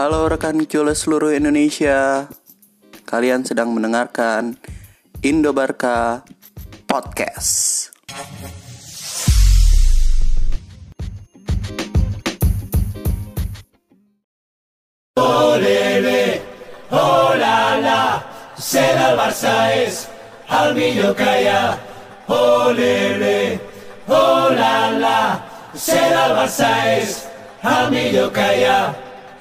Halo rekan Cule seluruh Indonesia Kalian sedang mendengarkan Indobarka Podcast Ser el Barça és el millor que hi ha. Olele, oh la la. Ser el Barça és el millor que hi ha.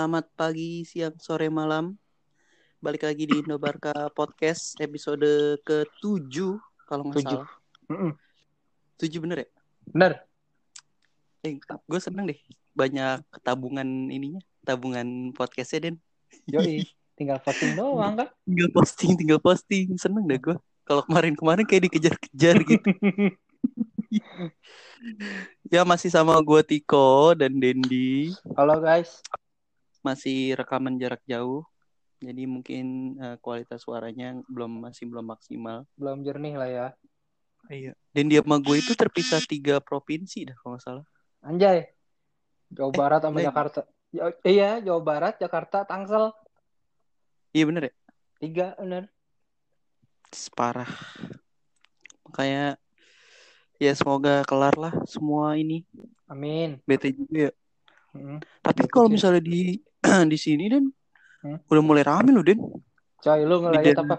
Selamat pagi, siang, sore, malam Balik lagi di Indobarka Podcast episode ke-7 Kalau nggak salah. 7 bener ya? Bener. Eh, gue seneng deh Banyak tabungan ininya Tabungan podcastnya Den Yoi. Tinggal posting doang kan. Tinggal posting, tinggal posting Seneng deh gue Kalau kemarin-kemarin kayak dikejar-kejar gitu Ya masih sama gue Tiko dan Dendi Halo guys. Masih rekaman jarak jauh Jadi mungkin eh, kualitas suaranya belum masih belum maksimal Belum jernih lah ya. Iya. Dan dia sama gue itu terpisah tiga provinsi dah kalau nggak salah. Anjay. Jawa Eh, Barat sama lain. Jakarta. Ya- iya, Jawa Barat, Jakarta, Tangsel. Iya bener ya? Tiga, bener. Parah. Makanya ya semoga kelar lah semua ini. Amin. Bete juga ya. Mm. Tapi kalau sih. misalnya di di sini dan Hmm? udah mulai rame loh Den. Coy, lu ngeliat Di- apa?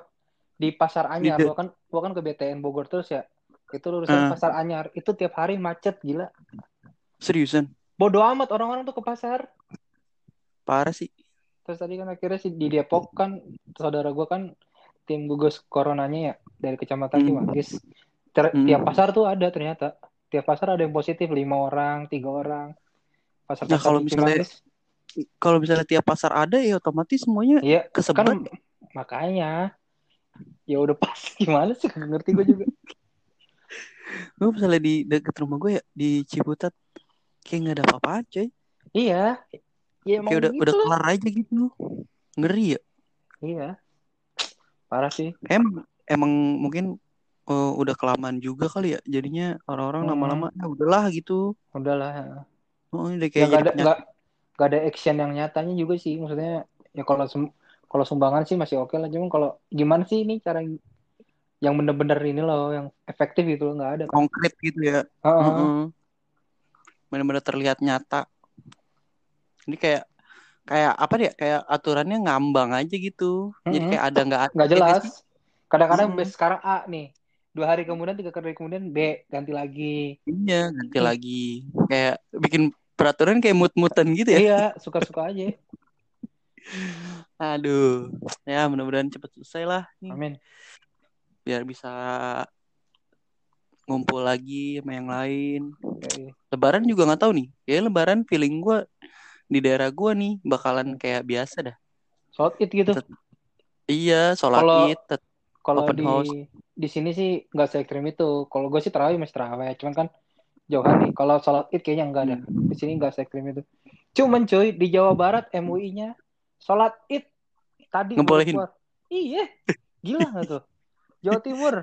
Di Pasar Anyar, di- gua kan gua kan ke BTN Bogor terus ya. Itu lurusan Ah. Pasar Anyar. Itu tiap hari macet, gila. Seriusan. Bodoh amat orang-orang tuh ke pasar. Parah sih. Terus tadi kan akhirnya sih di Depok kan saudara gua kan tim gugus coronanya ya dari kecamatan Hmm. Cimanggis. Ter- Hmm. Tiap pasar tuh ada ternyata. Tiap pasar ada yang positif lima orang, tiga orang. Pasar pasar kalau di misalnya- Cimanggis. Kalau misalnya tiap pasar ada ya otomatis semuanya Iya, kesebar. kan makanya ya udah pas gimana sih Nggak ngerti gue juga. Gue misalnya di deket rumah gue ya di Ciputat kayak nggak ada apa-apa coy. iya. Ya Kayak udah gitu udah lah. kelar aja gitu. Ngeri ya. Iya. Parah sih. Em emang mungkin eh, udah kelamaan juga kali ya. Jadinya orang-orang Hmm. lama-lama ya udahlah gitu. Udahlah. Oh, ini udah Ya kayak nggak ada jadi nggak ada action yang nyatanya juga sih. Maksudnya ya kalau sum- kalau sumbangan sih masih oke lah. Cuman kalau gimana sih ini cara yang bener-bener ini loh yang efektif gitu loh nggak ada. kan. konkret gitu ya. Heeh. Heeh. Benar-benar terlihat nyata. Ini kayak kayak apa ya? Kayak aturannya ngambang aja gitu. Jadi Mm-mm. kayak ada nggak nggak jelas. Kadang-kadang Mm-mm. base sekarang A nih, dua hari kemudian, tiga hari kemudian B, ganti lagi. Iya, ganti Hmm. lagi. Kayak bikin peraturan kayak mut-mutan gitu ya. Iya, suka-suka aja. Aduh. Ya, mudah-mudahan cepet selesai lah. Amin. biar bisa ngumpul lagi sama yang lain. Yoi. Lebaran juga nggak tahu nih. Ya lebaran feeling gue di daerah gue nih bakalan kayak biasa dah. Sholat id gitu. Tet- Iya, sholat id. Kalau di house. di sini sih nggak se ekstrim itu. Kalau gue sih terawih masih terawih, cuman kan jauhan nih. Kalau sholat id kayaknya enggak ada. Hmm. Di sini nggak se ekstrim itu. Cuman cuy di Jawa Barat MUI-nya sholat id tadi Ngebolehin. Iya, gila nggak tuh? Jawa Timur.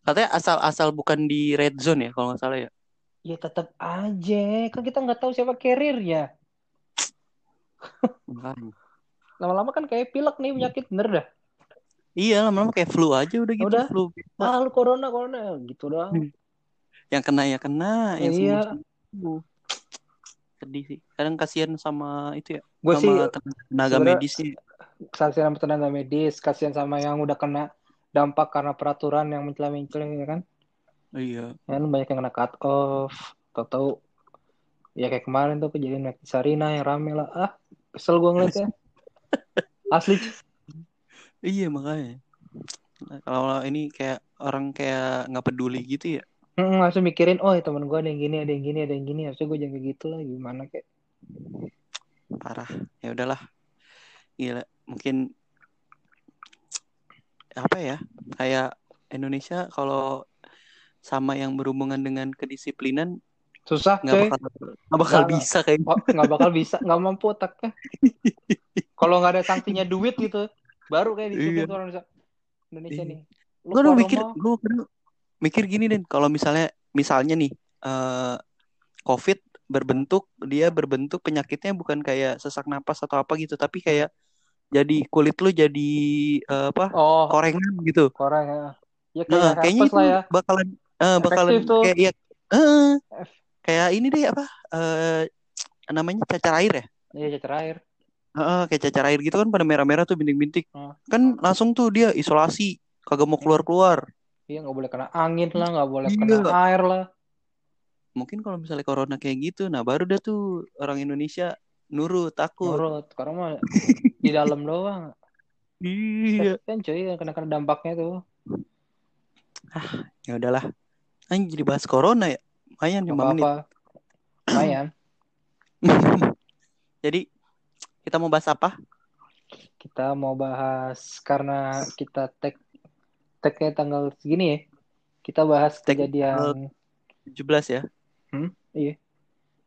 Katanya asal-asal bukan di red zone ya kalau nggak salah ya. Ya tetap aja, kan kita nggak tahu siapa carrier-nya. Makanya. Lama-lama kan kayak pilek nih penyakit bener dah. Iya, lama-lama kayak flu aja udah gitu. Udah. Flu. Ah, lu corona, corona gitu doang. Yang kena ya kena, yang Iya. Sedih sih. Kadang kasihan sama itu ya, Gue sih sama tenaga sebenarnya- medisnya. kasihan sama tenaga medis, kasihan sama yang udah kena dampak karena peraturan yang mencela-mencela ya kan. Iya. Kan banyak yang kena cut off, tahu-tahu ya kayak kemarin tuh kejadian Mekti Sarina yang rame lah. Ah, kesel gue ngeliatnya. Asli. Iya makanya. Nah, kalau ini kayak orang kayak nggak peduli gitu ya. Langsung mikirin, oh ya temen gue ada yang gini, ada yang gini, ada yang gini. Harusnya gue jangan kayak gitu lah, gimana kayak. parah ya udahlah gila mungkin apa ya kayak Indonesia kalau sama yang berhubungan dengan kedisiplinan Susah nggak bakal nggak bakal Nggak, bisa kayak Oh, nggak bakal bisa, nggak mampu otaknya. Kalau nggak ada sanksinya duit gitu, baru kayak disiplin Iya. orang Indonesia- Indonesia Iya. nih. Gue keluar mikir, gue mikir gini Den, kalau misalnya misalnya nih eh COVID berbentuk dia berbentuk penyakitnya bukan kayak sesak napas atau apa gitu, tapi kayak jadi kulit lu jadi eh, apa oh, korengan gitu. Korea ya. Ya kayak Nah, kayaknya itu lah ya. bakalan eh, bakalan Efektif tuh. kayak ya, eh, Ef- kayak ini deh apa eh namanya cacar air ya? Iya, cacar air. Heeh, kayak cacar air gitu kan pada merah-merah tuh bintik-bintik. Hmm. Kan langsung tuh dia isolasi, kagak mau keluar-keluar. Iya, nggak boleh kena angin lah, nggak boleh Iya. kena air lah. Mungkin kalau misalnya corona kayak gitu, nah baru dah tuh orang Indonesia nurut, takut. Nurut. Sekarang mah di dalam doang. Iya. Kan cuy, yang kena kena dampaknya tuh. Ya udahlah. Anjir jadi bahas corona ya. Lumayan Nggak 5 menit. Lumayan. Jadi kita mau bahas apa? Kita mau bahas karena kita tag tagnya tanggal segini ya. Kita bahas Tag kejadian 17 ya.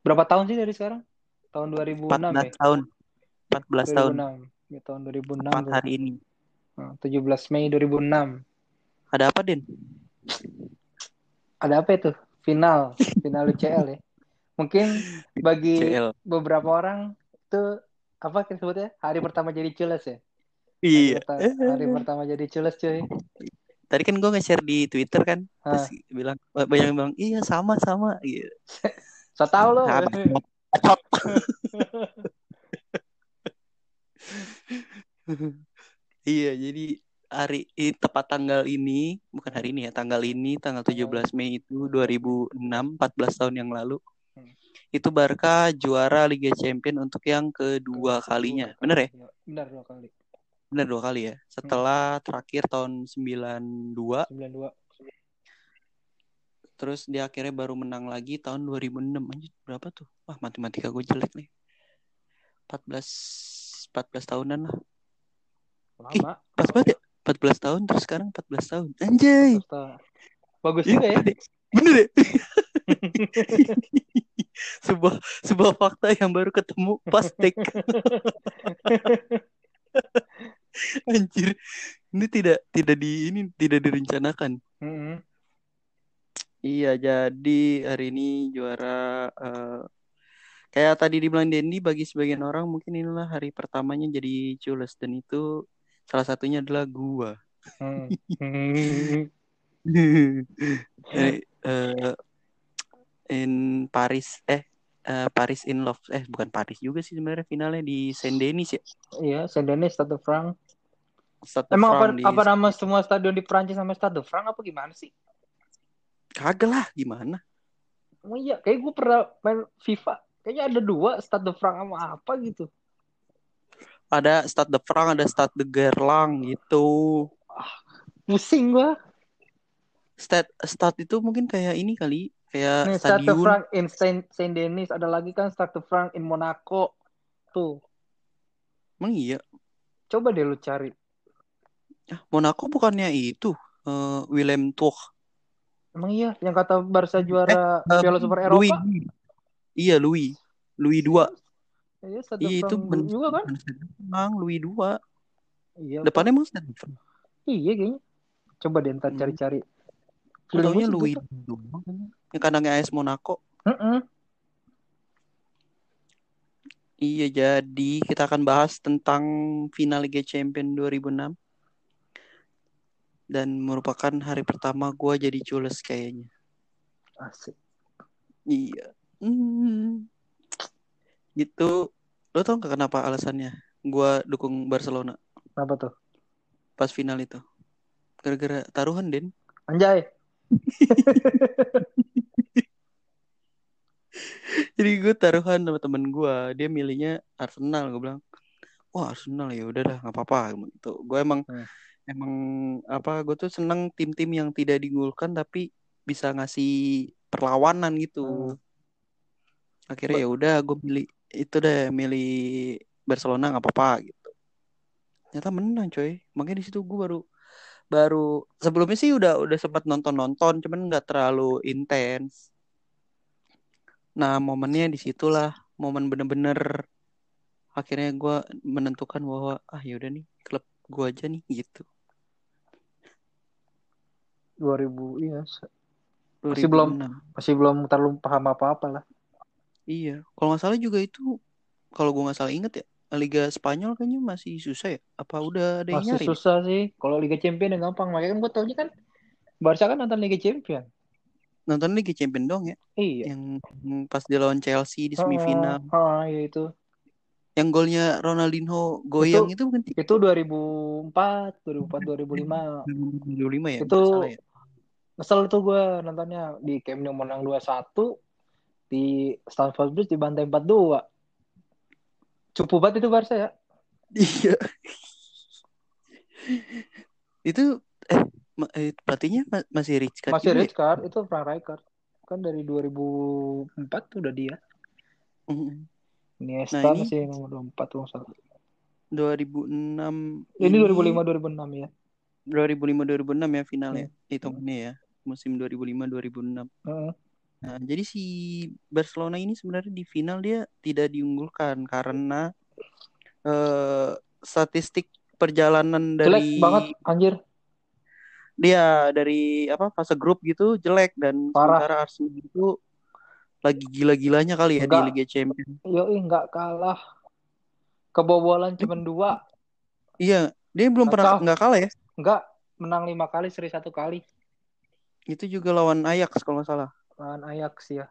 berapa tahun sih dari sekarang? Tahun 2006 ya? 14 tahun. 14 tahun. 2006. Ya, tahun 2006. Tepat tuh. hari ini. Nah, 17 Mei 2006. Ada apa, Den? Ada apa itu? Final, final UCL ya. Mungkin bagi CL. beberapa orang itu apa kita sebutnya? Hari pertama jadi cules ya. Hari, Iya. perta- hari pertama jadi cules cuy. Tadi kan gue nge-share di Twitter kan. Terus bilang banyak yang bilang, "Iya, sama sama." Gitu. So tau lo. Ah, bacot. Iya, jadi hari i- tepat tanggal ini, bukan hari ini ya, tanggal ini tanggal 17 Mei itu 2006, 14 tahun yang lalu. Hmm. Itu Barca juara Liga Champions untuk yang kedua kalinya. Bener ya? Iya, Benar dua kali. Bener dua kali ya. Setelah terakhir tahun 92, 92. terus dia akhirnya baru menang lagi tahun 2006. Anjir, berapa tuh? Wah, matematika gue jelek nih. 14 14 tahunan lah. Lama. Pas banget ya? 14 tahun terus sekarang 14 tahun. Anjay. Bagus Iya, juga ya. Dek. Bener ya? sebuah sebuah fakta yang baru ketemu pas take. Anjir. Ini tidak tidak di ini tidak direncanakan. Mm-mm. Iya, jadi hari ini juara eh, kayak tadi dibilang Dendi bagi sebagian orang mungkin inilah hari pertamanya jadi Cules dan itu salah satunya adalah gua. Hmm. Hmm. Eh, eh, in Paris eh eh, Paris in Love eh bukan Paris juga sih sebenarnya finalnya di Saint Denis ya. Iya, Saint Denis, Stade de France. Stade de Emang apa di apa nama semua stadion di Prancis sama Stade de France apa gimana sih? kagak lah gimana? Oh iya, kayak gue pernah main FIFA. Kayaknya ada dua Stade de France sama apa gitu. Ada Stade de France, ada Stade de Gerlang gitu. Pusing gua. Stade Stade itu mungkin kayak ini kali, kayak Nih, Stade de stadion. France in Saint, Saint Denis. Ada lagi kan Stade de France in Monaco. Tuh, Emang iya. coba deh lu cari. Ah, Monaco bukannya itu eh, Willem Tuch. Emang iya, yang kata Barca juara Eh, Piala Super Louis. Eropa. Iya, Louis. Louis 2. Iya, de Iya, itu ben- juga kan? Emang Louis 2. Iya. Depannya emang France. Iya kayaknya. Coba deh ntar Hmm. cari-cari. Gua Louis sih gitu. doang kan. Yang kandangnya AS Monaco. Mm-mm. Iya, jadi kita akan bahas tentang final Liga Champions 2006 dan merupakan hari pertama gua jadi cules kayaknya. Asik. Iya. Hmm. Gitu. Lo tau gak kenapa alasannya? Gua dukung Barcelona Kenapa tuh? pas final itu. Gara-gara taruhan, Den. Anjay. Jadi gue taruhan sama temen gue, dia milihnya Arsenal. Gue bilang, wah Arsenal ya udah dah nggak apa-apa. Gitu. Gue emang Hmm. Emang apa? Gue tuh seneng tim-tim yang tidak digulkan tapi bisa ngasih perlawanan gitu. Hmm. Akhirnya ya udah gue milih itu deh milih Barcelona nggak apa-apa gitu. Ternyata menang coy. Makanya di situ gue baru baru sebelumnya sih udah udah sempat nonton-nonton cuman nggak terlalu intens. Nah momennya di situlah momen bener-bener akhirnya gue menentukan bahwa ah yaudah nih klub gue aja nih gitu. 2000 iya. Masih belum 2006. masih belum terlalu paham apa-apa lah. Iya, kalau nggak salah juga itu kalau gue nggak salah inget ya Liga Spanyol kayaknya masih susah ya. Apa udah ada yang Masih nyari? susah sih. Kalau Liga Champion yang gampang. Makanya kan gue taunya kan Barca kan nonton Liga Champion. Nonton Liga Champion dong ya, Iya. yang pas dia lawan Chelsea di semifinal. Ah, ah, iya itu. Yang golnya Ronaldinho goyang itu, bukan sih? Itu 2004, 2004, 2005. 2005 ya, Itu- nggak salah ya. Kesel tuh gue nontonnya di Camp Nou menang 2-1 di Stamford Bridge dibantai 4-2. Cupu banget itu Barca ya. Iya. itu eh, eh, pelatihnya ma- masih Rijkaard Masih juga ya? Rijkaard, itu Frank Rijkaard. Kan dari 2004 tuh udah dia. Mm. Iniesta Nah, ini- masih nomor 24 tuh salah. 2006 Ini 2005 2006 ya. 2005 2006 ya finalnya Hmm. hitungannya ya musim 2005 2006 Heeh. Nah, jadi si Barcelona ini sebenarnya di final dia tidak diunggulkan karena eh, statistik perjalanan Jelek dari banget anjir. dia dari apa fase grup gitu jelek dan Parah. sementara Arsenal itu lagi gila-gilanya kali ya Enggak. di Liga Champions. Yoi nggak kalah. Kebobolan cuma dua. Iya, dia belum pernah Kacau. nggak kalah ya. Nggak menang lima kali seri satu kali. Itu juga lawan Ajax kalau nggak salah. Lawan Ajax ya.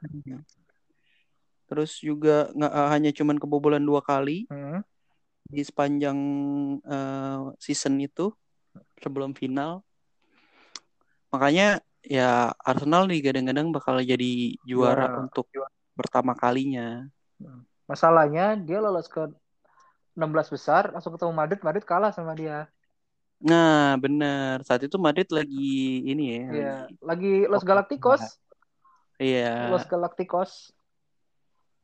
Terus juga nggak eh, hanya cuman kebobolan dua kali Hmm. di sepanjang eh, season itu sebelum final. Makanya ya Arsenal digadang-gadang bakal jadi juara Juara. untuk pertama kalinya. Masalahnya dia lolos ke 16 besar langsung ketemu Madrid, Madrid kalah sama dia. Nah, benar. Saat itu Madrid lagi ini ya. Iya, lagi- Los Galacticos, Iya, Los Galacticos.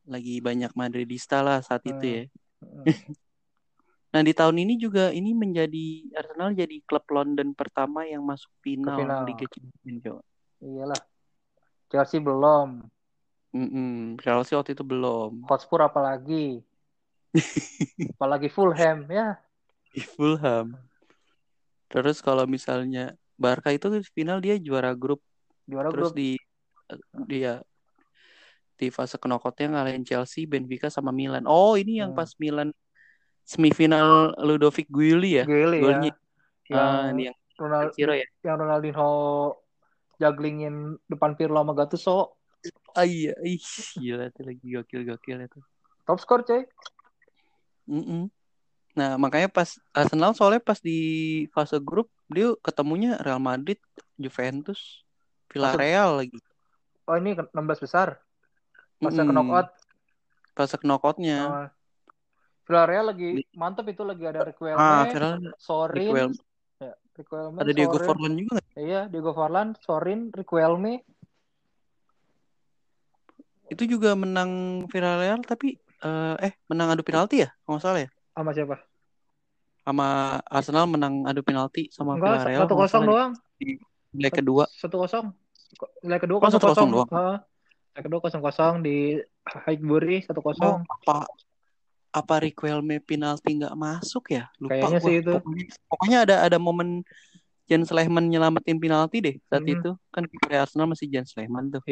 lagi banyak Madridista lah saat itu Hmm. ya. Hmm. Nah, di tahun ini juga ini menjadi Arsenal jadi klub London pertama yang masuk final, final. Liga Champions. Iyalah. Chelsea belum, Mm-mm. Chelsea waktu itu belum. Hotspur apalagi. apalagi Fulham ya. Fulham. Terus kalau misalnya Barca itu final dia juara grup, Juara terus grup. di dia di fase knockoutnya ngalahin Chelsea, Benfica sama Milan. Oh, ini yang Hmm. pas Milan semifinal Ludovic Giuli ya. Golnya. ya. Yang ini yang Ronald Ciro ya. yang Ronaldinho jugglingin depan Pirlo sama Gattuso. Ah iya, ih gila tuh lagi gokil-gokil itu. Top skor coy. Mm-mm. Nah, makanya pas Arsenal soalnya pas di fase grup dia ketemunya Real Madrid, Juventus, Villarreal lagi. Oh ini ke- 16 besar. Masa ke Mm-mm. knockout. Fase knockoutnya. Oh. Villarreal lagi mantep itu lagi ada Riquelme, Ah, Villarreal Sorin, Riquelme. ya, ada Diego Sorin. Forlan juga nggak? Iya, Diego Forlan, Sorin, Riquelme. Itu juga menang Villarreal tapi eh, eh menang adu penalti ya? Kalau nggak salah ya? Sama siapa? Sama Arsenal menang adu penalti sama Enggak, Villarreal. satu kosong doang. di leg kedua. Satu kosong. Ko- Leg kedua Oh, kosong kosong doang. Heeh. Leg kedua kosong kosong di Highbury satu Oh, kosong. apa apa Riquelme penalti nggak masuk ya? Lupa Kayaknya gua. sih itu. Pokoknya, pokoknya ada ada momen Jan Slehman nyelamatin penalti deh saat Mm-mm. itu. Kan kiper Arsenal masih Jan Slehman tuh.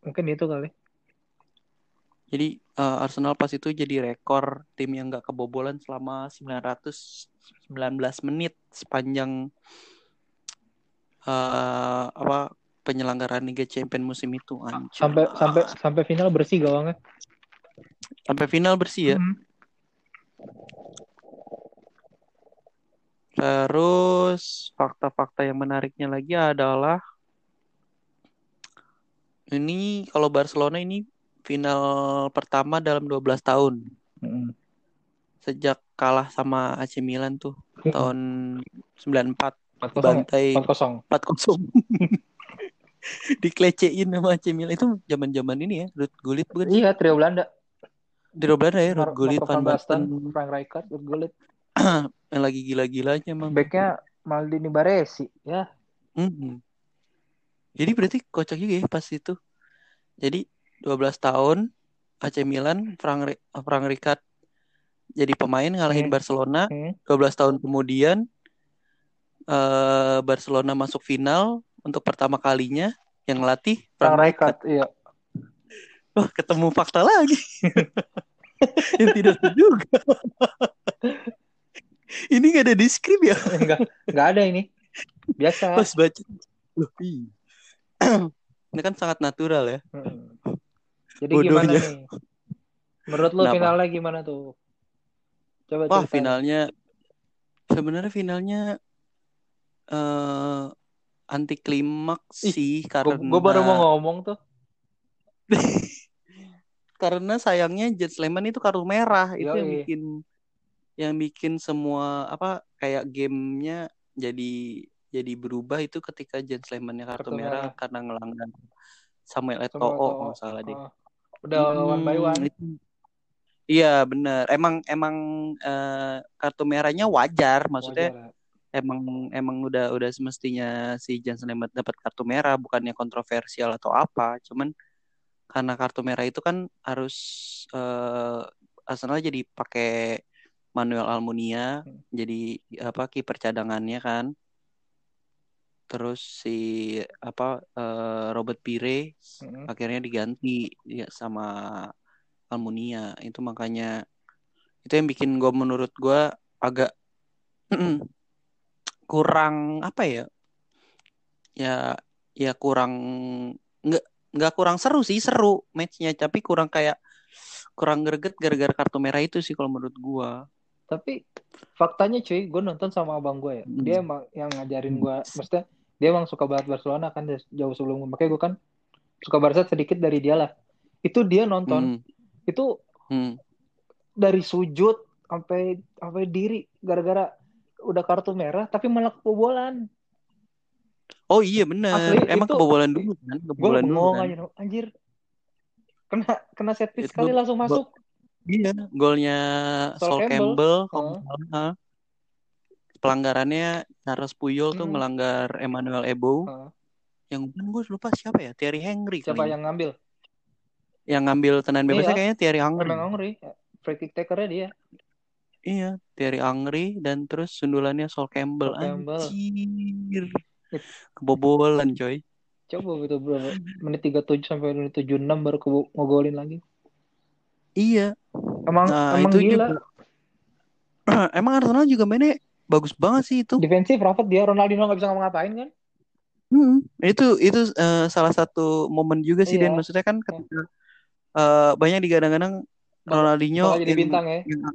Mungkin itu kali. Jadi eh, Arsenal pas itu jadi rekor tim yang nggak kebobolan selama 919 menit sepanjang eh, apa penyelenggaraan Liga Champions musim itu anjir. Sampai sampai sampai final bersih gawangnya. sampai final bersih ya. Mm. Terus fakta-fakta yang menariknya lagi adalah ini kalau Barcelona ini final pertama dalam 12 tahun Mm. sejak kalah sama AC Milan tuh tahun 94 Empat kosong. ya? bantai Empat kosong. 4-0. Dikelecehin sama AC Milan itu zaman-zaman ini ya, Ruud Gullit bukan? Iya, trio Belanda. Di Belanda ya, Ruud Gullit, Van Basten, Frank Rijkaard, Ruud Gullit. yang lagi gila-gilanya emang. Backnya Maldini Baresi. Ya, Mm-mm. Jadi berarti kocak juga ya pas itu. Jadi 12 tahun AC Milan, Frank, Ri- Frank Rijkaard jadi pemain ngalahin Hmm. Barcelona. hmm. 12 tahun kemudian eh Barcelona masuk final untuk pertama kalinya yang ngelatih Frank Frank Rijkaard. Rijkaard. Iya. Wah, ketemu fakta lagi. yang tidak terduga. Ini gak ada di skrip ya? Enggak, enggak ada ini. Biasa. Pas baca. Loh. Ini kan sangat natural ya. Hmm. Jadi Bodohnya. gimana nih? Menurut lu Kenapa? finalnya gimana tuh? Coba Wah, ceritain. finalnya sebenarnya finalnya eh anti klimaks Ih, sih karena gua baru mau ngomong tuh. karena sayangnya Jet Sleman itu kartu merah itu yang bikin yang bikin semua apa kayak gamenya jadi jadi berubah itu ketika Jet Slemannya kartu, Kartu merah, merah. karena ngelanggar Samuel Eto'o kalau nggak salah deh. Ah, udah one by Hmm, one. itu- Iya benar. Emang emang eh, kartu merahnya wajar, maksudnya Wajar ya. emang emang udah udah semestinya si Jan Slemet dapat kartu merah bukannya kontroversial atau apa cuman karena kartu merah itu kan harus eh Arsenal jadi pakai Manuel Almunia Hmm. jadi apa kiper cadangannya kan terus si apa eh, Robert Pires Mm-mm. akhirnya diganti ya sama Almunia itu makanya itu yang bikin gue menurut gue agak kurang apa ya ya ya kurang nggak nggak kurang seru sih seru matchnya tapi kurang kayak kurang greget gara-gara kartu merah itu sih kalau menurut gua Tapi faktanya cuy, gue nonton sama abang gue ya. Hmm. Dia emang yang ngajarin gue, maksudnya dia emang suka banget Barcelona kan jauh sebelum makanya gue kan suka Barca sedikit dari dia lah. Itu dia nonton, Hmm, itu hmm. dari sujud sampai sampai diri gara-gara udah kartu merah tapi malah kebobolan. Oh iya benar Asli, emang itu- kebobolan dulu kan kebobolan dulu kan aja, anjir. Kena kena set piece sekali langsung masuk. iya golnya Sol Sol Campbell. Campbell. Ha. pelanggarannya Charles Puyol tuh Hmm. melanggar Emmanuel Ebo yang kan gue lupa siapa ya Thierry Henry Siapa kali ya. yang ngambil? yang ngambil bebasnya Iya. kayaknya Thierry Henry Henry. Free kick takernya dia. Iya, Thierry Angri dan terus sundulannya Sol Campbell. Sol Campbell. Anjir. Kebobolan, coy. Coba itu berapa? Menit 37 sampai menit 76 baru ke ngegolin lagi. Iya. Emang Nah, emang itu gila. juga. Emang Arsenal juga mainnya bagus banget sih itu. Defensif rapat dia Ronaldinho nggak bisa ngapa-ngapain kan? Hmm, Itu itu eh, salah satu momen juga sih Iya. dan maksudnya kan ketika eh, banyak digadang-gadang Ronaldinho jadi bintang ya. yang-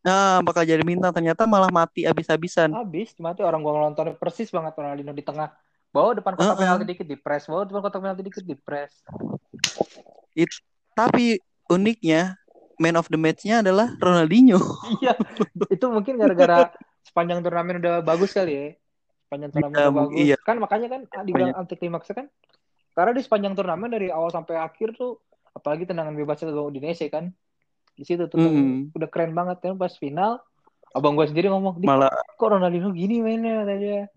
Nah, bakal jadi bintang ternyata malah mati abis-abisan. Habis cuma tuh orang gua nonton persis banget Ronaldinho di tengah. Bawa depan kotak Heeh. penalti dikit di press, bawa depan kotak penalti dikit di press. Tapi uniknya man of the match-nya adalah Ronaldinho. iya. Itu mungkin gara-gara sepanjang turnamen udah bagus kali ya. Sepanjang turnamen Iya, udah bagus. iya. Kan makanya kan dibilang anti klimaksnya kan. Karena di sepanjang turnamen dari awal sampai akhir tuh apalagi tendangan bebasnya tuh Udinese kan. Di situ tuh Mm. udah keren banget kan pas final. Abang gua sendiri ngomong, "Di, Malah kok Ronaldinho gini mainnya?" katanya.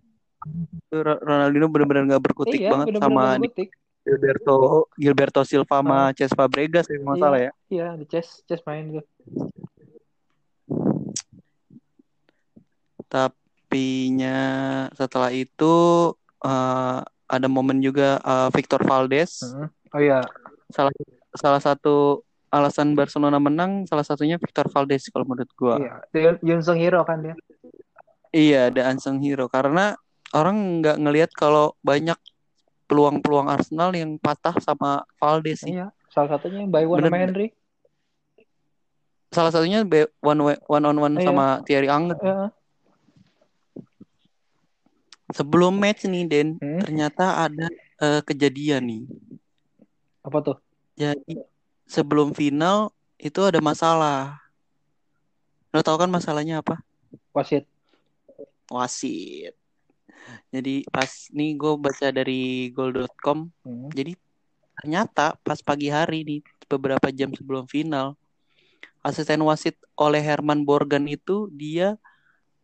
Ro- Ronaldinho benar-benar nggak berkutik iya, banget bener-bener sama nggak butik. Gilberto Gilberto Silva sama Cesc Fabregas ya nggak Iya. salah ya. Iya, di chess, chess main tuh. Tapinya setelah itu eh, ada momen juga eh, Victor Valdes Heeh. Oh iya, salah salah satu alasan Barcelona menang salah satunya Victor Valdes kalau menurut gua. iya. Dia Yun Sung Hero kan dia. Iya, ada unsung hero karena orang nggak ngelihat kalau banyak peluang-peluang Arsenal yang patah sama Valdes sih. Iya, salah satunya yang by one Bener. sama Henry. Salah satunya one way- one on one Iya. sama Thierry Angret. Heeh. Sebelum match nih, Den, Hmm. ternyata ada eh, kejadian nih. Apa tuh? Jadi sebelum final itu ada masalah. Lo tau kan masalahnya apa? Wasit. Wasit. Jadi pas nih gue baca dari goal.com, Hmm. jadi ternyata pas pagi hari nih beberapa jam sebelum final asisten wasit oleh Herman Borgan itu dia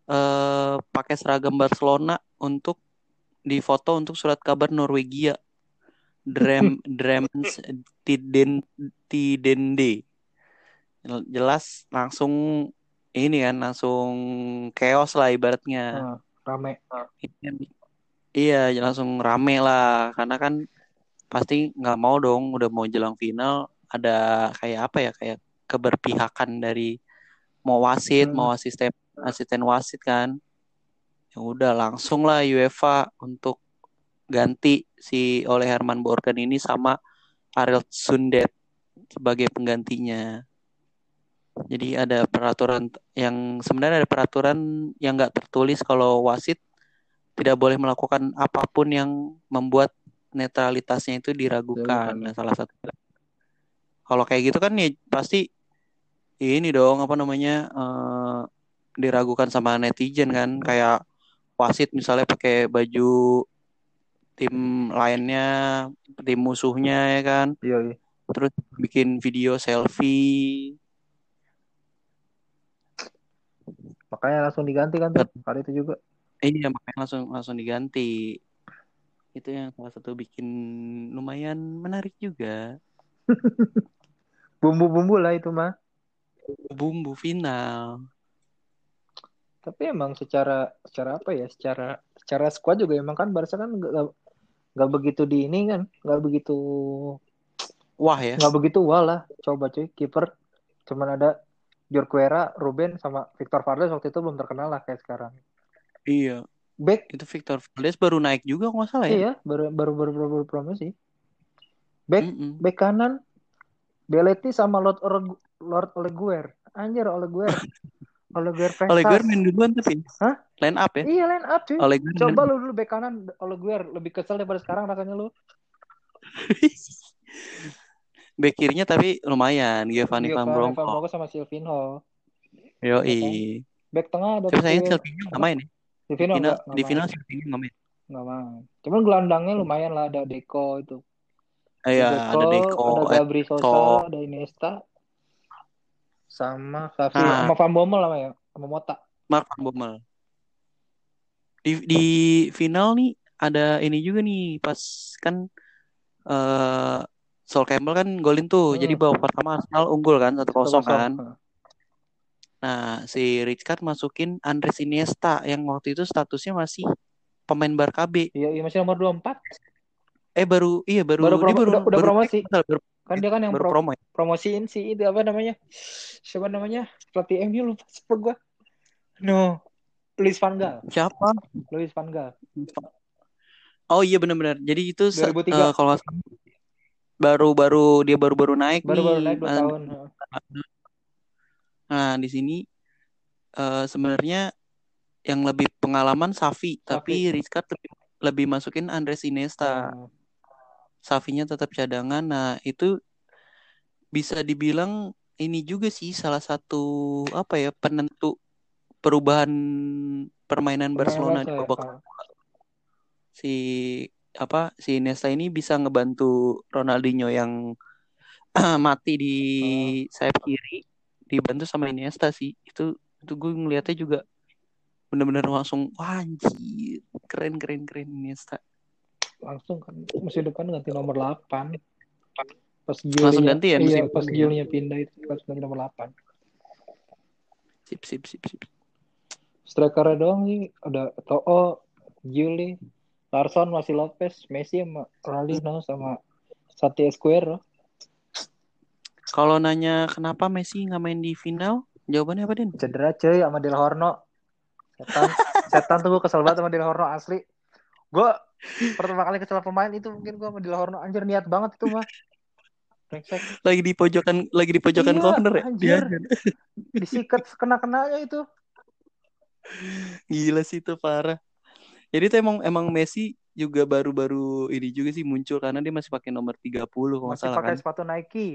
eh, pakai seragam Barcelona untuk difoto untuk surat kabar Norwegia. Drem Drems Tiden Tidende. Jelas langsung ini kan langsung chaos lah ibaratnya. Nah, rame. Iya, langsung rame lah karena kan pasti nggak mau dong udah mau jelang final ada kayak apa ya kayak keberpihakan dari mau wasit, Hmm. mau asisten asisten wasit kan. Ya udah langsung lah UEFA untuk ganti si oleh Herman Borgen ini sama Ariel Sundet sebagai penggantinya. Jadi ada peraturan yang sebenarnya ada peraturan yang nggak tertulis kalau wasit tidak boleh melakukan apa pun yang membuat netralitasnya itu diragukan. Nah, salah satu. Kalau kayak gitu kan ya pasti ini dong apa namanya eh, diragukan sama netizen kan kayak wasit misalnya pakai baju tim lainnya, tim musuhnya ya kan, Iya, iya. terus bikin video selfie. Makanya langsung diganti kan tuh. Kali itu juga. Iya, makanya langsung langsung diganti. Itu yang salah satu bikin lumayan menarik juga. Bumbu-bumbu lah itu mah. Bumbu final. Tapi emang secara secara apa ya? Secara secara squad juga emang kan Barca kan nggak begitu di ini kan, nggak begitu Wah ya. nggak begitu wah lah. Coba cuy, kiper cuman ada Jorquera, Ruben sama Victor Valdes waktu itu belum terkenal lah kayak sekarang. Iya. Back Itu Victor Valdes baru naik juga nggak salah ya. iya baru baru baru baru, baru promosi. Back Mm-mm. back kanan Belletti sama Lord Oreg- Lord Oleguer. Anjir Oleguer. Oleguer gue main duluan tapi. Hah? Line up ya. Iya line up cuy. Oleh gue Coba lu dulu back kanan Oleguer lebih kesel daripada sekarang rasanya lu. Back kirinya tapi lumayan. Giovanni Van Giovanni Van Bronckhorst. Bronckhorst sama Silvinho. Yoi. Back tengah ada Tapi sayang Silvino. Nggak main ya. Di Silvino final, enggak, di final Silvinho nggak main. Enggak main. Cuman gelandangnya lumayan lah ada Deco itu. Iya, ada Deco, ada Gabri Sosa, ada Iniesta. Sama Safi, Ah. sama Van Bommel lah ya, sama Mota. Mark Van Bommel. Di di final nih ada ini juga nih pas kan eh Sol Campbell kan golin tuh. Hmm. Jadi babak pertama Arsenal unggul kan 1-0 kan. Heeh. Nah, si Rijkaard masukin Andres Iniesta yang waktu itu statusnya masih pemain Barca B. Iya, iya masih nomor 24. Eh baru iya baru Baru dia promo- baru udah- udah baru promosi. baru, baru, Kan dia kan yang baru pro- promo ya. promosiin si itu apa namanya? Siapa namanya? Pelatih MU lupa super gua. No. Luis Van Gaal. Siapa? Luis Van Gaal. Oh iya benar-benar. Jadi itu se- 2003. eh, kalau baru-baru dia baru-baru naik Baru-baru naik 2 Nah, tahun. Nah, di sini eh, sebenarnya yang lebih pengalaman Safi, tapi Rizkat lebih, lebih masukin Andres Iniesta. Heeh. Safinya tetap cadangan. Nah, itu bisa dibilang ini juga sih salah satu apa ya penentu perubahan permainan Barcelona di ya, babak. Si apa si Iniesta ini bisa ngebantu Ronaldinho yang mati di sayap kiri dibantu sama Iniesta sih. Itu itu gue ngeliatnya juga bener-bener langsung wah anjir keren keren keren Iniesta. langsung kan musim depan ganti nomor 8 pas Langsung ganti ya iya, pas ya? Julinya pindah itu langsung ganti nomor 8 Sip sip sip sip. Strikernya doang sih ada To'o Juli Larson masih Lopez Messi sama Ronaldinho sama Santi Esquero Kalau nanya kenapa Messi nggak main di final, jawabannya apa Den? cedera cuy sama Del Horno setan setan tuh gue kesel banget sama Del Horno asli gue pertama kali kesel pemain itu mungkin gue sama Del Horno anjir niat banget itu mah. Lagi di pojokan lagi di pojokan Iya, corner ya. anjir. Dia- disikat kena kenanya itu Gila sih itu parah. Jadi tuh emang emang Messi juga baru-baru ini juga sih muncul karena dia masih pakai nomor 30 kalau nggak masih salah pakai kan. sepatu Nike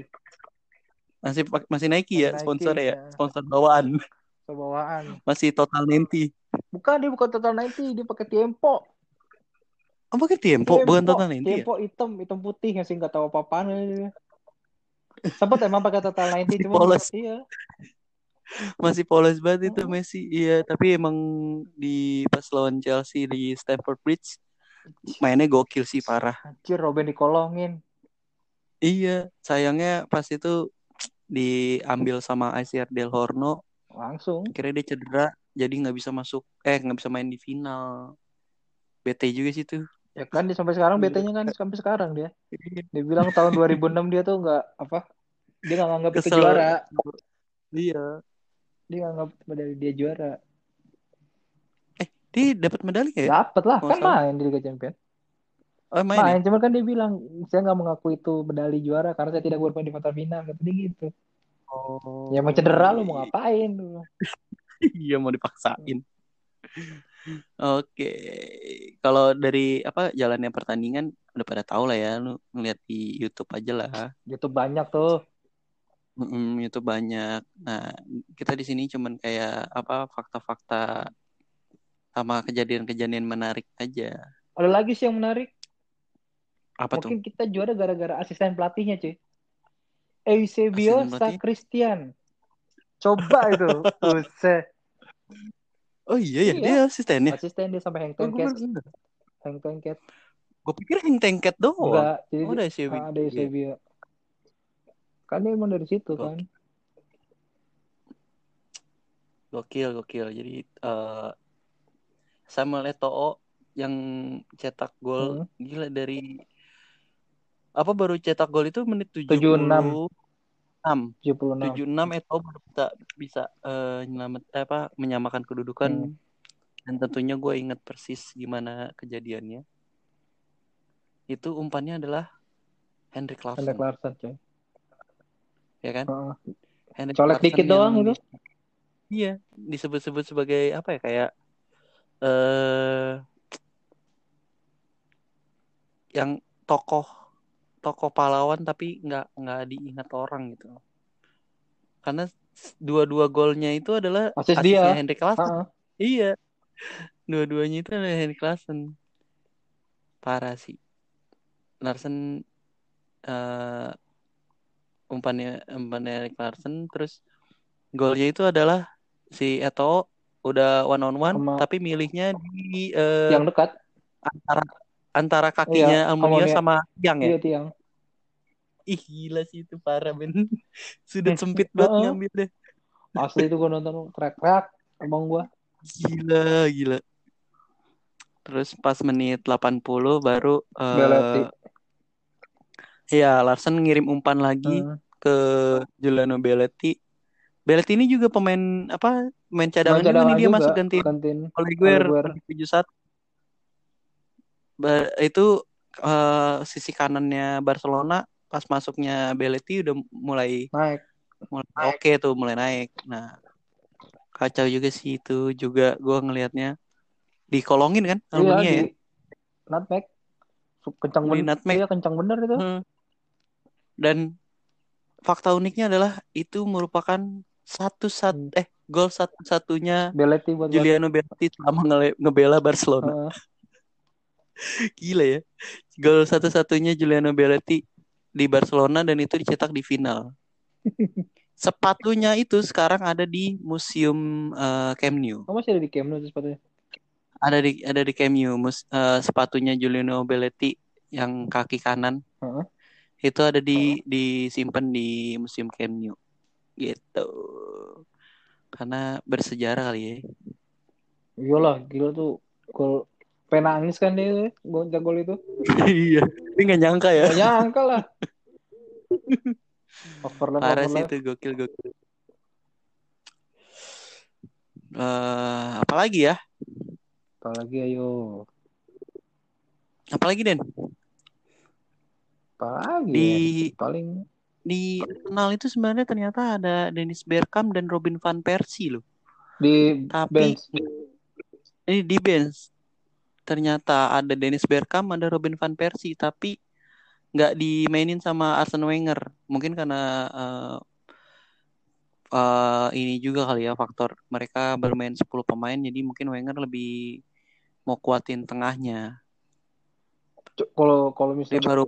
Masih masih Nike ya Nike, sponsor ya, ya. sponsor bawaan. bawaan Masih total nanti. bukan dia bukan total 90 dia pakai Tiempo Oh pakai Tiempo, bukan total nanti ya? Tiempo hitam hitam putih yang sih nggak tahu apa-apaan. Sempat emang pakai total 90 Masih cuma polos. iya. Masih polos banget itu Oh. Messi. Iya, tapi emang di pas lawan Chelsea di Stamford Bridge mainnya gokil sih parah. Anjir Robben dikolongin. Iya, sayangnya pas itu diambil sama ICR Del Horno, Langsung. akhirnya dia cedera, jadi nggak bisa masuk, eh nggak bisa main di final. BT juga sih tuh. Ya kan dia sampai sekarang Iya. BT-nya kan sampai sekarang dia. Dia bilang tahun 2006 dia tuh nggak apa? Dia nggak nganggap itu juara. Iya. Dia nganggap medali dia juara. Dia dapat medali ya? Dapat lah, Oh, kan main di Liga Champions. Oh, main ya? Main, cuman kan dia bilang saya nggak mengaku itu medali juara karena saya tidak bermain di partai final, kata dia gitu. Oh. Ya mau cedera lu mau ngapain lu? Iya mau dipaksain. Oke, kalau dari apa jalannya pertandingan udah pada tahu lah ya, lu ngeliat di YouTube aja lah. YouTube banyak tuh. Mm, itu banyak. Nah, kita di sini cuman kayak apa fakta-fakta sama kejadian-kejadian menarik aja. Ada lagi sih yang menarik. Apa tuh? Mungkin kita juara gara-gara asisten pelatihnya, cuy. Eusebio? Christian. Coba itu. Buset. Oh iya ya, Iya. dia asistennya. Asisten dia sampai hang Oh, gue tengket. Hang tengket. pikir yang tengket doang. Enggak, jadi Oh, ada ah, ada Eusebio. Kan dia emang dari situ kan. Gokil, gokil. Jadi eh Samuel Eto'o yang cetak gol Hmm. gila dari apa baru cetak gol itu menit 76. 76. 76. 76 Eto'o baru bisa bisa eh, nyelamat eh, apa menyamakan kedudukan Hmm. dan tentunya gue inget persis gimana kejadiannya. Itu umpannya adalah Hendrik Larsson, Hendrik Larsson, coy. Ya kan? Heeh. Hendrik Colek Larsson dikit doang itu. di- Iya, disebut-sebut sebagai apa ya kayak eh yang tokoh tokoh pahlawan tapi nggak nggak diingat orang gitu. Karena dua-dua golnya itu adalah Asis asisnya dia. Hendrik Larsson. Heeh. Iya. Dua-duanya itu adalah Hendrik Larsson. Parah sih. Larsson eh umpannya umpannya Hendrik Larsson terus golnya itu adalah si Eto udah one on one Sama- tapi milihnya di eh, Yang dekat. antara antara kakinya Iya, Almunia sama tiang ya. Iya, tiang. Ih gila sih itu parah Ben. Sudut Eh, sempit banget heeh. ngambil deh. Asli itu gue nonton teriak-teriak abang gua. Gila, gila. Terus pas menit 80 baru Belletti. Iya, Larsen ngirim umpan lagi Heeh. ke Giuliano Belletti. Belletti ini juga pemain apa? Pemain cadangan, cadangan juga nih dia juga, masuk ganti gantiin Oleguer Oleguer. di 71. Ba- itu eh, sisi kanannya Barcelona pas masuknya Belletti udah mulai naik. mulai oke tuh mulai naik. Nah, kacau juga sih itu juga gua ngelihatnya dikolongin kan Iya, di ya. nutmeg. Kencang bener. Iya, kencang bener itu. Hmm. Dan fakta uniknya adalah itu merupakan satu sat Hmm. eh gol satu-satunya Belletti buat. Giuliano Belletti selama ngele- ngebela Barcelona. Heeh. Gila ya. Gol satu-satunya Giuliano Belletti di Barcelona dan itu dicetak di final. Sepatunya itu sekarang ada di museum eh, Camp Nou. Oh, masih ada di Camp Nou sepatunya. Ada di ada di Camp Nou mus- eh, sepatunya Giuliano Belletti yang kaki kanan. Heeh. Itu ada di disimpan di museum Camp Nou. Gitu. Karena bersejarah kali ya. Iyalah, gila tuh. Gol penangis kan dia gol gol itu. Iya. Tapi nggak nyangka ya. Gak nyangka lah. Overlap, Parah sih itu gokil gokil. Eh, apalagi ya? Apalagi ayo. Apalagi Den? Apalagi Di ya? Paling di Arsenal itu sebenarnya ternyata ada Dennis Bergkamp dan Robin van Persie loh. di Tapi bench. ini di bench. Ternyata ada Dennis Bergkamp, ada Robin van Persie, tapi nggak dimainin sama Arsene Wenger. Mungkin karena eh, eh, ini juga kali ya faktor mereka bermain 10 pemain, jadi mungkin Wenger lebih mau kuatin tengahnya. Kalau kalau Dia misalkan baru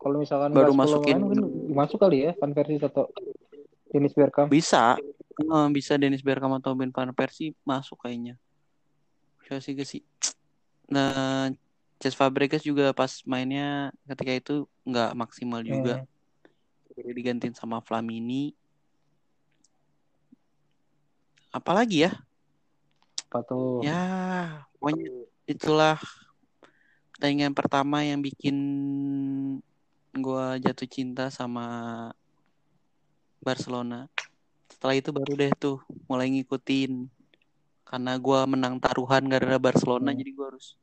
kalau misalkan baru nggak 10 masukin pemain, mungkin masuk kali ya Van Persie atau Dennis Bergkamp. Bisa. Eh, bisa Dennis Bergkamp atau Ben Van Persie masuk kayaknya. Bisa sih sih. Nah, Cesc Fabregas juga pas mainnya ketika itu nggak maksimal juga. Hmm. Jadi digantiin sama Flamini. Apalagi ya? Apa tuh? Ya, pokoknya itulah pertandingan pertama yang bikin gua jatuh cinta sama Barcelona. Setelah itu baru deh tuh mulai ngikutin. Karena gua menang taruhan gara-gara Barcelona, Hmm. jadi gua harus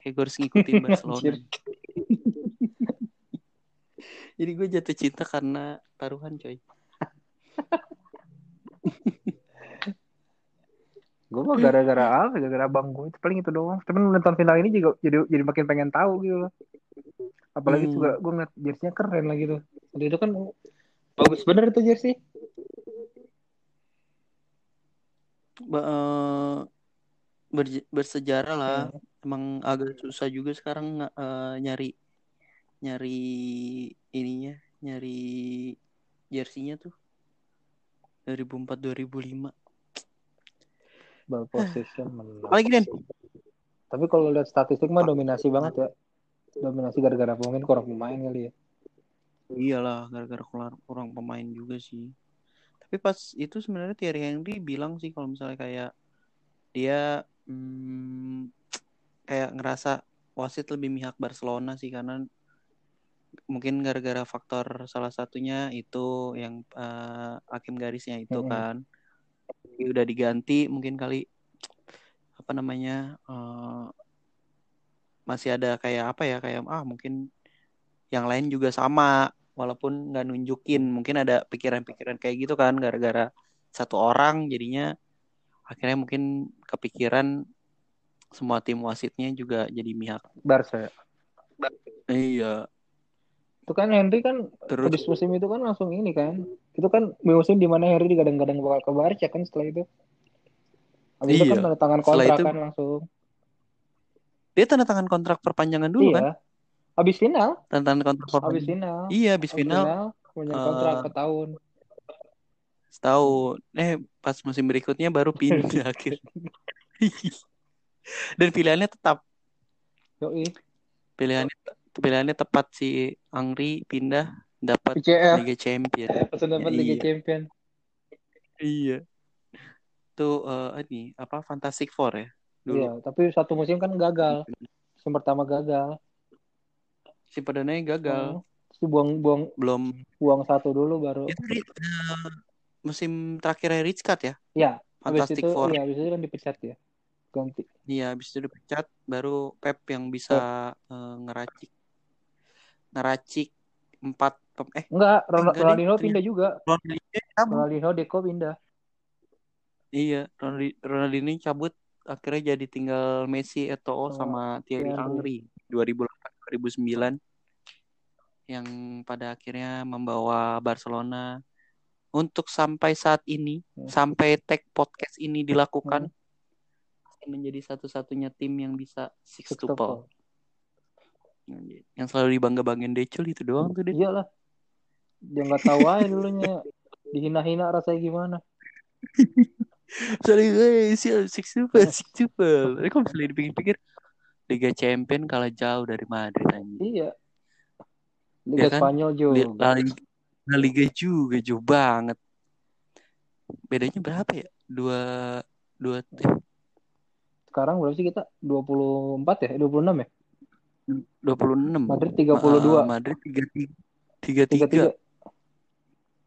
kayak gua harus ngikutin Barcelona. Jadi gue jatuh cinta karena taruhan, coy. Gue mah gara-gara apa? Gara-gara abang gue itu paling itu doang. Cuman nonton final ini juga jadi jadi makin pengen tahu gitu. Apalagi Hmm. juga gue ngeliat jersey-nya keren lah gitu. Jadi itu kan bagus bener itu jersey. Ba- eh, berj- bersejarah lah. Hmm. Emang agak susah juga sekarang eh, nyari nyari ininya, nyari jersinya tuh 2004 2005. Ball possession menang. Apalagi Den? Tapi kalau lihat statistik mah dominasi banget ya. Dominasi gara-gara mungkin kurang pemain kali ya. Iyalah, gara-gara kurang, pemain juga sih. Tapi pas itu sebenarnya Thierry Henry bilang sih kalau misalnya kayak dia hmm, kayak ngerasa wasit lebih mihak Barcelona sih karena mungkin gara-gara faktor salah satunya itu yang eh, hakim garisnya itu Mm-mm. kan. Jadi udah diganti mungkin kali apa namanya eh, masih ada kayak apa ya kayak ah mungkin yang lain juga sama walaupun nggak nunjukin mungkin ada pikiran-pikiran kayak gitu kan gara-gara satu orang jadinya akhirnya mungkin kepikiran semua tim wasitnya juga jadi mihak Barca ya. iya Itu kan Henry kan terus habis musim itu kan langsung ini kan. Itu kan musim di mana Henry digadang-gadang bakal ke Barca kan setelah itu. Habis itu Iya. kan tanda tangan kontrak itu- kan langsung. Dia tanda tangan kontrak perpanjangan dulu iya. kan Habis final, tanda tangan kontrak habis perpanjangan final. iya habis Habis final punya eh, kontrak ke tahun. setahun eh pas musim berikutnya baru pindah akhirnya dan pilihannya tetap Yoi. pilihannya pilihannya tepat si Angri pindah dapat. Liga Champion Langsung dapat Liga Iya. Champion. iya tuh eh, ini apa Fantastic Four ya dulu Iya, tapi satu musim kan gagal. Musim pertama gagal. si perdananya gagal Oh. Terus buang-buang belum buang satu dulu baru. itu di, eh, musim terakhirnya Rich Cut ya Ya, habis Fantastic itu Four iya, habis itu kan dipecat ya. Ganti. iya habis itu dipecat baru Pep yang bisa eh, ngeracik ngeracik empat pem- eh Enggak, Ron- enggak, Ronaldinho pindah juga. Ronaldinho Ronaldinho Deco pindah. iya Ronaldi- Ronaldinho cabut akhirnya jadi tinggal Messi Eto'o Sama sama Thierry Henry. Henry 2008 2009 yang pada akhirnya membawa Barcelona untuk sampai saat ini Hmm. sampai tag podcast ini dilakukan masih menjadi satu-satunya tim yang bisa Sextuple. sextuple yang selalu dibangga-banggain Decul itu doang tuh deh Iyalah. Dia nggak tahu aja dulunya dihina-hina rasanya gimana. Sorry guys, ya sextuple, sextuple. Tapi kalau misalnya dipikir-pikir Liga Champion kalah jauh dari Madrid anjing. Iya. Liga Ya kan? Spanyol juga. La Liga, La Liga juga jauh banget. Bedanya berapa ya? Dua dua eh, Sekarang berapa sih kita? 24 ya? 26 ya? 26. Madrid Ma- 32. ah, Madrid 33. 33. 33.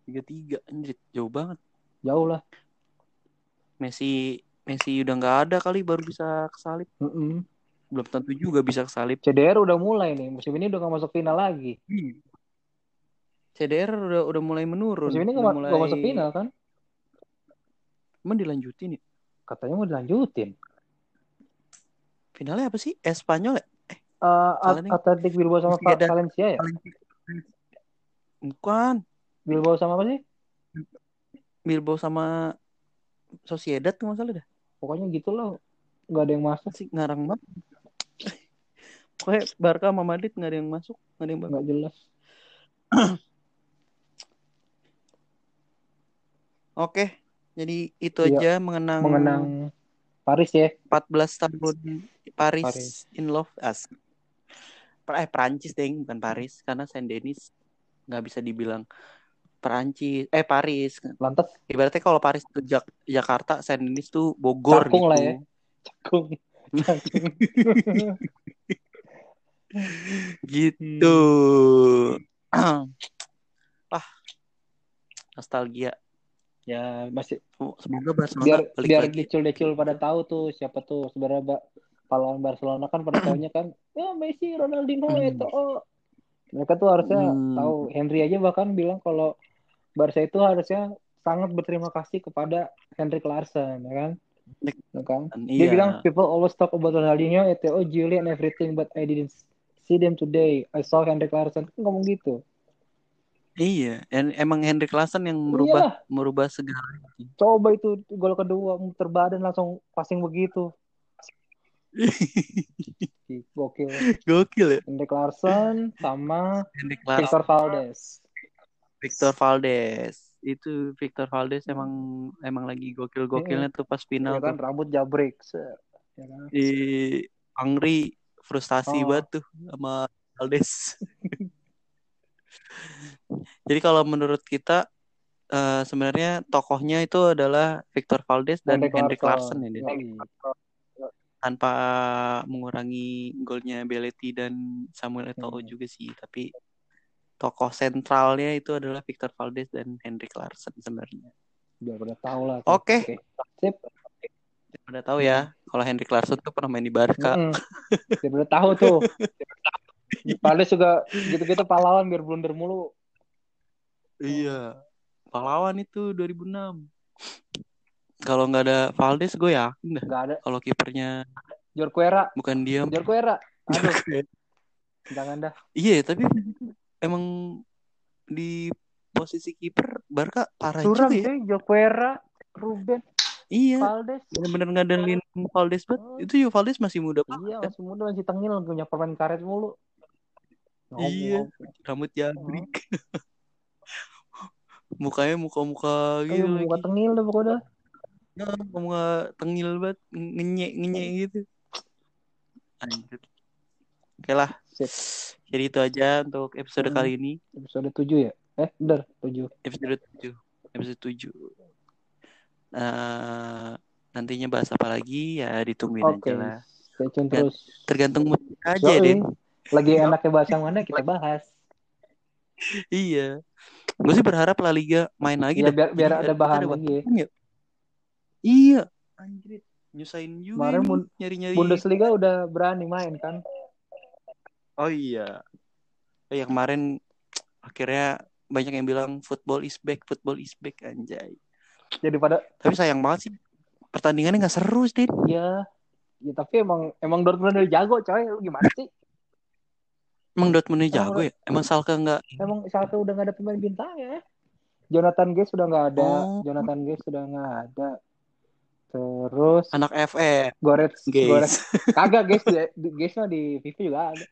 33 anjir, jauh banget. Jauh lah. Messi Messi udah nggak ada kali baru bisa kesalip. Mm-mm. Belum tentu juga bisa kesalip. CDR udah mulai nih. Musim ini udah gak masuk final lagi. CDR udah udah mulai menurun. Musim ini gak, mulai gak masuk final kan? Emang dilanjutin ya? Katanya mau dilanjutin. Finalnya apa sih? Espanyol ya? Uh, Salah nih. Atletic Bilbao sama ada. Valencia ya? Bukan. Bilbao sama apa sih? Bilbao sama Sociedad tuh masalah dah. Pokoknya gitu loh. Gak ada yang masuk sih ngarang banget. Pokoknya Barca sama Madrid gak ada yang masuk, gak ada yang. Gak jelas. Oke, jadi itu iya. aja mengenang mengenang Paris ya. 14 tahun Paris, Paris. in love as. Eh Prancis deh, bukan Paris karena Saint Denis nggak bisa dibilang Perancis eh Paris. Lantas? Ibaratnya kalau Paris itu Jak- Jakarta Saint Denis tuh Bogor Cakung gitu. lah ya. cakung. Cakung gitu ah. Nostalgia. Ya masih semoga Barcelona biar balik biar lagi. dicul-decul pada tahu tuh siapa tuh sebenarnya pahlawan Barcelona kan pada tahunya kan ya Messi Ronaldinho Hmm. itu oh mereka tuh harusnya Hmm. tahu. Henry aja bahkan bilang kalau Barca itu harusnya sangat berterima kasih kepada Henrik Larsson ya kan? Ya kan? Dia iya. bilang people always talk about Ronaldinho Eto'o Julie and everything but I didn't see them today. I saw Henrik Larsson. Kan ngomong gitu. Iya En- emang Hendrik Larsson yang Iyalah. merubah merubah segala coba itu gol kedua muter badan langsung passing begitu. Gokil. Gokil ya? Henrik Larsson sama Larsson. Victor Valdes Victor Valdes itu Victor Valdes emang emang lagi gokil-gokilnya tuh pas ya final kan tuh. rambut jabrek set. ya kan? Di Angri frustasi Oh. banget tuh sama Valdes jadi kalau menurut kita eh, sebenarnya tokohnya itu adalah Victor Valdes dan Hendrik Larsson. Ya tanpa mengurangi golnya Belletti dan Samuel Eto'o Hmm. juga sih tapi tokoh sentralnya itu adalah Victor Valdes dan Hendrik Larsson sebenarnya. Biar pada tahu lah. Oke. sip. Udah tahu ya kalau Hendrik Larsson tuh pernah main di Barca. Biar pada tahu tuh. Valdes juga gitu-gitu pahlawan biar blunder mulu. Iya. Pahlawan itu 2006 kalau nggak ada Valdes gue yakin dah nggak ada. kalau kipernya Jorquera. bukan dia. Jorquera. Aduh. Jangan dah. Iya tapi emang di posisi kiper Barca parah suram juga ya Jorquera Ruben iya. Valdes. Bener-bener ngandelin Valdes banget. Oh. itu juga Valdes masih muda iya banget masih muda masih tengil punya permain karet mulu. Iya. rambut jabrik. Mukanya muka-muka gitu muka lagi. tengil dah pokoknya. Ya, muka tengil banget ngenyek ngenyek gitu. Anjir. oke lah Sip. jadi itu aja untuk episode Hmm. kali ini. Episode 7 ya? Eh bener 7 episode 7 episode 7 Nah, nantinya bahas apa lagi? Ya ditungguin oke aja lah. stay tune terus. tergantung mood aja Yoi. Den lagi enaknya bahas yang mana kita bahas. Iya. Gue sih berharap La Liga main lagi ya biar biar ada bahan ada lagi. ya. ya. iya. Anjir nyusahin juga Kemarin nyari-nyari. Bundesliga udah berani main kan oh iya. Oh, ya kemarin akhirnya banyak yang bilang football is back football is back anjay. Jadi pada tapi sayang banget sih pertandingannya nggak seru sih Din. ya tapi emang emang Dortmund udah jago coy. Lu gimana sih? Emang Dortmund Emang jago ya? Emang Salke nggak emang Schalke udah gak ada pemain bintang ya? Jonathan Guest sudah nggak ada. Oh. Jonathan Guest sudah nggak ada. Terus anak FF Goretz guys Goretz. Kagak di Guest mah di FIFA juga ada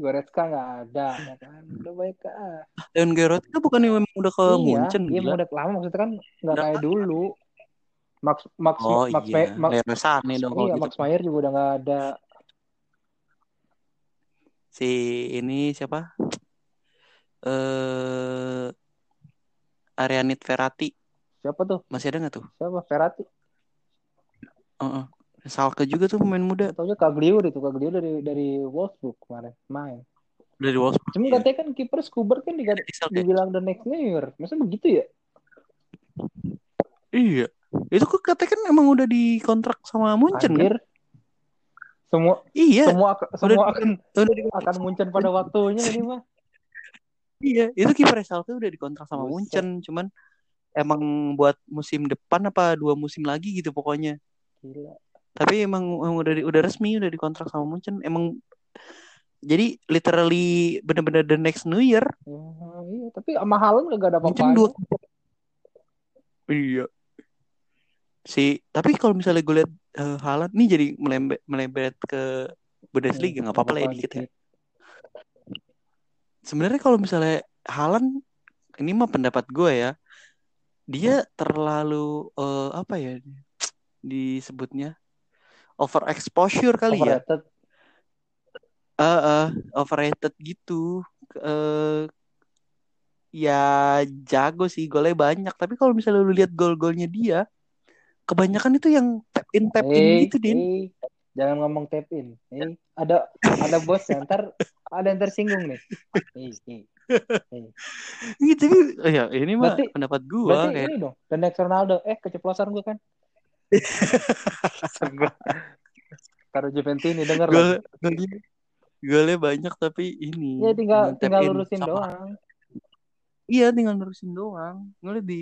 Goretzka nggak ada ya kan? Udah baik ah. Leon Gerrard itu bukan yang memang udah ke iya Munchen iya gila. udah lama. Maksudnya kan nggak Udah kayak dulu. Max Max oh Max iya. May- Max, Leroy Sané dong iya gitu. Max Meyer juga udah nggak ada. Si ini siapa? Eh Arianit Ferrati. Siapa tuh? Masih ada nggak tuh? Siapa? Ferrati? Heeh. Salke juga tuh pemain muda Taunya Cagliari itu Cagliari dari dari Wolfsburg kemarin main. dari Wolfsburg Cuma ya. katanya kan kiper Skuber kan digat- Salke. dibilang the next New Year. Masa begitu ya? iya itu kok katanya kan emang udah dikontrak sama Munchen kan Anjir. Semua iya semua semua akan udah akan Munchen pada waktunya ini mah. iya itu kiper Salke udah dikontrak sama Buset. Munchen cuman emang buat musim depan apa dua musim lagi gitu pokoknya Gila. Tapi emang, emang udah di- udah resmi udah dikontrak sama Munchen. Emang jadi literally bener-bener the next New Year. Ya, iya, tapi sama Haaland gak ada Munchen apa-apa. dua. Iya. Si tapi kalau misalnya gue lihat eh, Haaland nih jadi melembet melembet ke Bundesliga. Nggak apa-apa lah ya dikit ya. Sebenarnya kalau misalnya Haaland ini mah pendapat gue ya. Dia terlalu eh, apa ya? Disebutnya overexposure kali ya Overrated. Eh, eh, overrated gitu eh ya jago sih golnya banyak tapi kalau misalnya lu lihat gol-golnya dia kebanyakan itu yang tap in tap in Eh, gitu din jangan ngomong tap in. Eh, ada ada bos ya, ntar ada yang tersinggung nih. Eh, eh. gitu tapi ya ini mah Berarti- pendapat gua Berarti kayak ini dong, the next Ronaldo. Eh, keceplosan gue kan. Karo Juventini denger gol lah. golnya golnya banyak tapi ini Ya tinggal tinggal in lurusin sama- doang. iya tinggal lurusin doang ngeliat di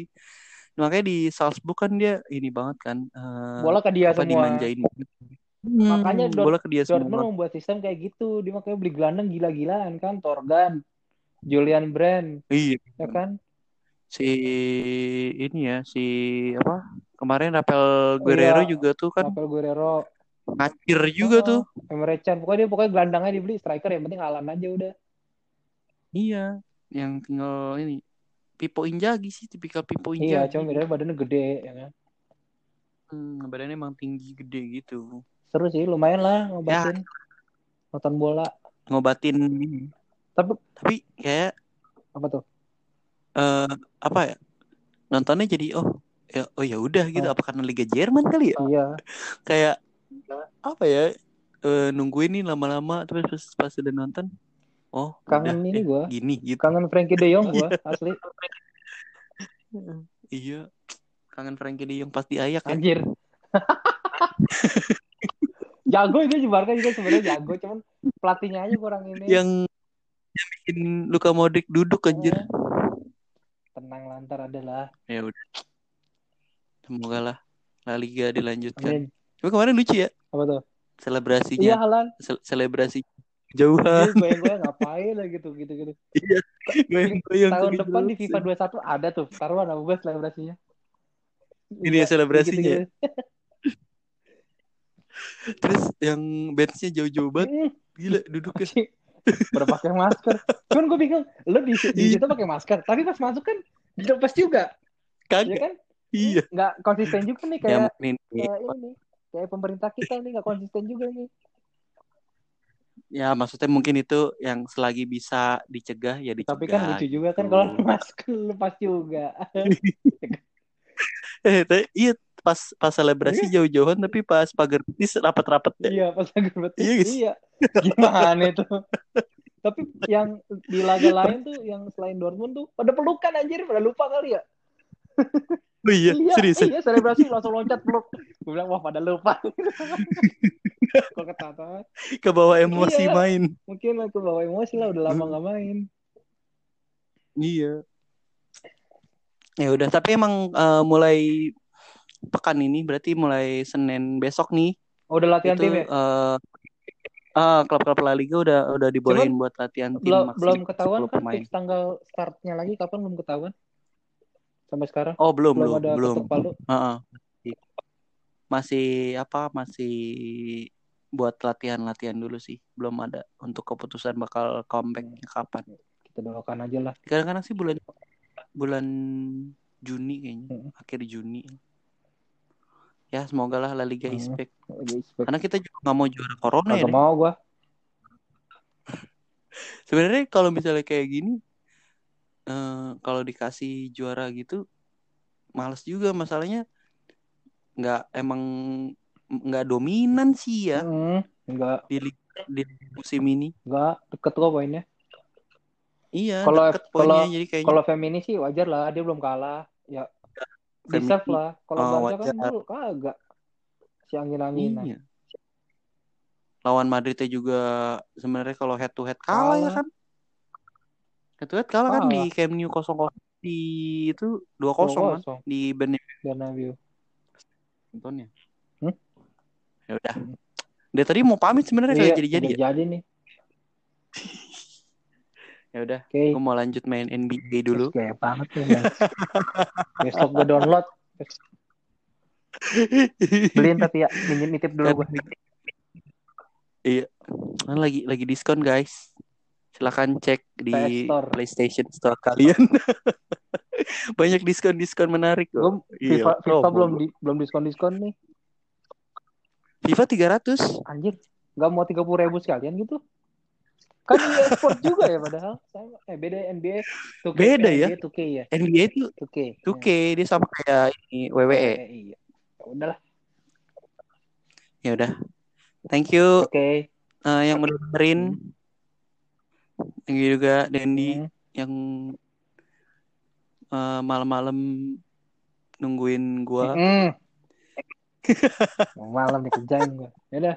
makanya di Salzburg kan dia ini banget kan eh, Bola ke dia apa semua. dimanjain Hmm, Makanya Dort- bola ke dia Dortmund semua membuat sistem kayak gitu. Dia makanya beli gelandang gila-gilaan kan. Torgan, Julian Brand, iya ya kan? si ini ya si apa kemarin Rafael Guerrero Iya. juga tuh kan Rafael Guerrero, ngacir juga Oh, tuh Emre Can. Pokoknya dia pokoknya gelandangnya dibeli striker yang penting Alan aja udah. iya yang tinggal ini Pipo Injagi sih tipikal Pipo Iya, Injagi cuma bedanya badannya gede ya kan. hmm, badannya emang tinggi gede gitu Seru sih, lumayan lah Ya. ngobatin. Nonton bola. ngobatin Tapi tapi kayak apa tuh? eh apa ya nontonnya jadi oh ya oh ya udah gitu Oh. apa karena Liga Jerman kali ya Iya. kayak apa ya eh, nungguin nih lama-lama terus pas, pas udah nonton oh Kangen udah, ini eh, gua. gini gitu Kangen Frankie De Jong gua asli. iya kangen Frankie De Jong pas di Ayak ya Anjir. jago itu Barca juga sebenarnya jago, cuman pelatihnya aja kurang ini. yang yang bikin Luka Modric duduk anjir Tenang lantar adalah. ya udah semoga lah La Liga dilanjutkan Amin. tapi kemarin lucu ya Apa tuh? Iya selebrasinya Halan. Se- selebrasi jauhan goyang-goyang ngapain lah gitu gitu gitu. goyang-goyang Tahun tuh depan di gitu. FIFA 21 ada tuh. Taruhan apa gue selebrasinya. ini ya selebrasinya terus yang benchnya jauh-jauh banget gila duduknya. Udah pakai masker. Cuman gue bingung, lo di, di Iya. situ pakai masker, tapi pas masuk kan dilepas juga, ya kagak kan? Iya Nggak konsisten juga nih ya kayak ini kayak ini, kayak pemerintah kita nih nggak konsisten juga nih. ya maksudnya mungkin itu yang selagi bisa dicegah ya dicegah Tapi kan lucu juga kan gitu. kalau masker lepas juga. eh iya pas pas selebrasi jauh-jauhan tapi pas pagar betis rapat-rapat ya iya pas lagi betis. Iya, guys. Iya. Gimana itu? Tapi yang di laga lain tuh yang selain Dortmund tuh pada pelukan anjir, pada lupa kali ya. oh iya, serius iya selebrasi langsung loncat peluk. Gue bilang wah pada lupa. Kok ketata? ke bawah emosi Iya. main Mungkin aku bawa emosi lah udah lama Hmm. nggak main. iya ya udah tapi emang eh, mulai pekan ini berarti mulai Senin besok nih Oh, udah latihan itu tim ya? eh ah, klub-klub La Liga udah udah dibolehin buat latihan tim Belum belum ketahuan 10 kan fix tanggal startnya lagi kapan belum ketahuan? Sampai sekarang Oh belum belum belum ada belum. palu. Heeh. Masih apa masih buat latihan-latihan dulu sih. Belum ada untuk keputusan bakal comebacknya kapan. Kita doakan aja lah. Kadang-kadang sih bulan bulan Juni kayaknya, Hmm. akhir Juni. Ya semoga lah La Liga Hmm. is back. Lagi expect. Karena kita juga nggak mau juara corona ya. Kagak Dek. mau gua. Sebenarnya kalau misalnya kayak gini, eh, kalau dikasih juara gitu, males juga masalahnya. Nggak emang nggak dominan sih ya Hmm, enggak, di di musim ini. enggak deket kok poinnya. Iya, Kalau- kalau- jadi kayaknya Kalau Femini sih wajar lah, dia belum kalah. Ya, deserve lah. Kalau Oh, Barca kan wajar. dulu kagak. Si angin-anginan. iya. Lawan Madridnya juga sebenarnya kalau head to head kalah, ya Kalah. kan? Head kalah, kan di Camp Nou 0 di itu 2-0 kan 2-0. di Bernabeu Bernabeu. nontonnya. Hmm? Ya udah. Dia tadi mau pamit sebenarnya Iya, kayak jadi-jadi ya. jadi nih. Ya udah, Oke. gue mau lanjut main NBA dulu. Kayak banget. Bang. Besok gue download. Beliin tapi ya, minjem nitip dulu gue. Iya. Kan lagi lagi diskon guys. Silakan cek di Store. PlayStation Store kalian. Banyak diskon-diskon menarik kok. Iya, FIFA, FIFA promo. belum di, belum diskon diskon nih. FIFA 300. Anjir, nggak mau tiga puluh ribu sekalian gitu? Kan EA Sport juga ya padahal. Sama. Eh beda NBA. 2K, Beda ya? NBA 2K ya. NBA itu 2K. 2K dia sama kayak ini WWE. Eh, iya. Ya Udahlah. Ya udah. Thank you Oke. eh, yang udah dengerin. Thank you juga Dendi Hmm. yang eh, malam-malam nungguin gua. Mm. Malam dikerjain gue. Ya udah.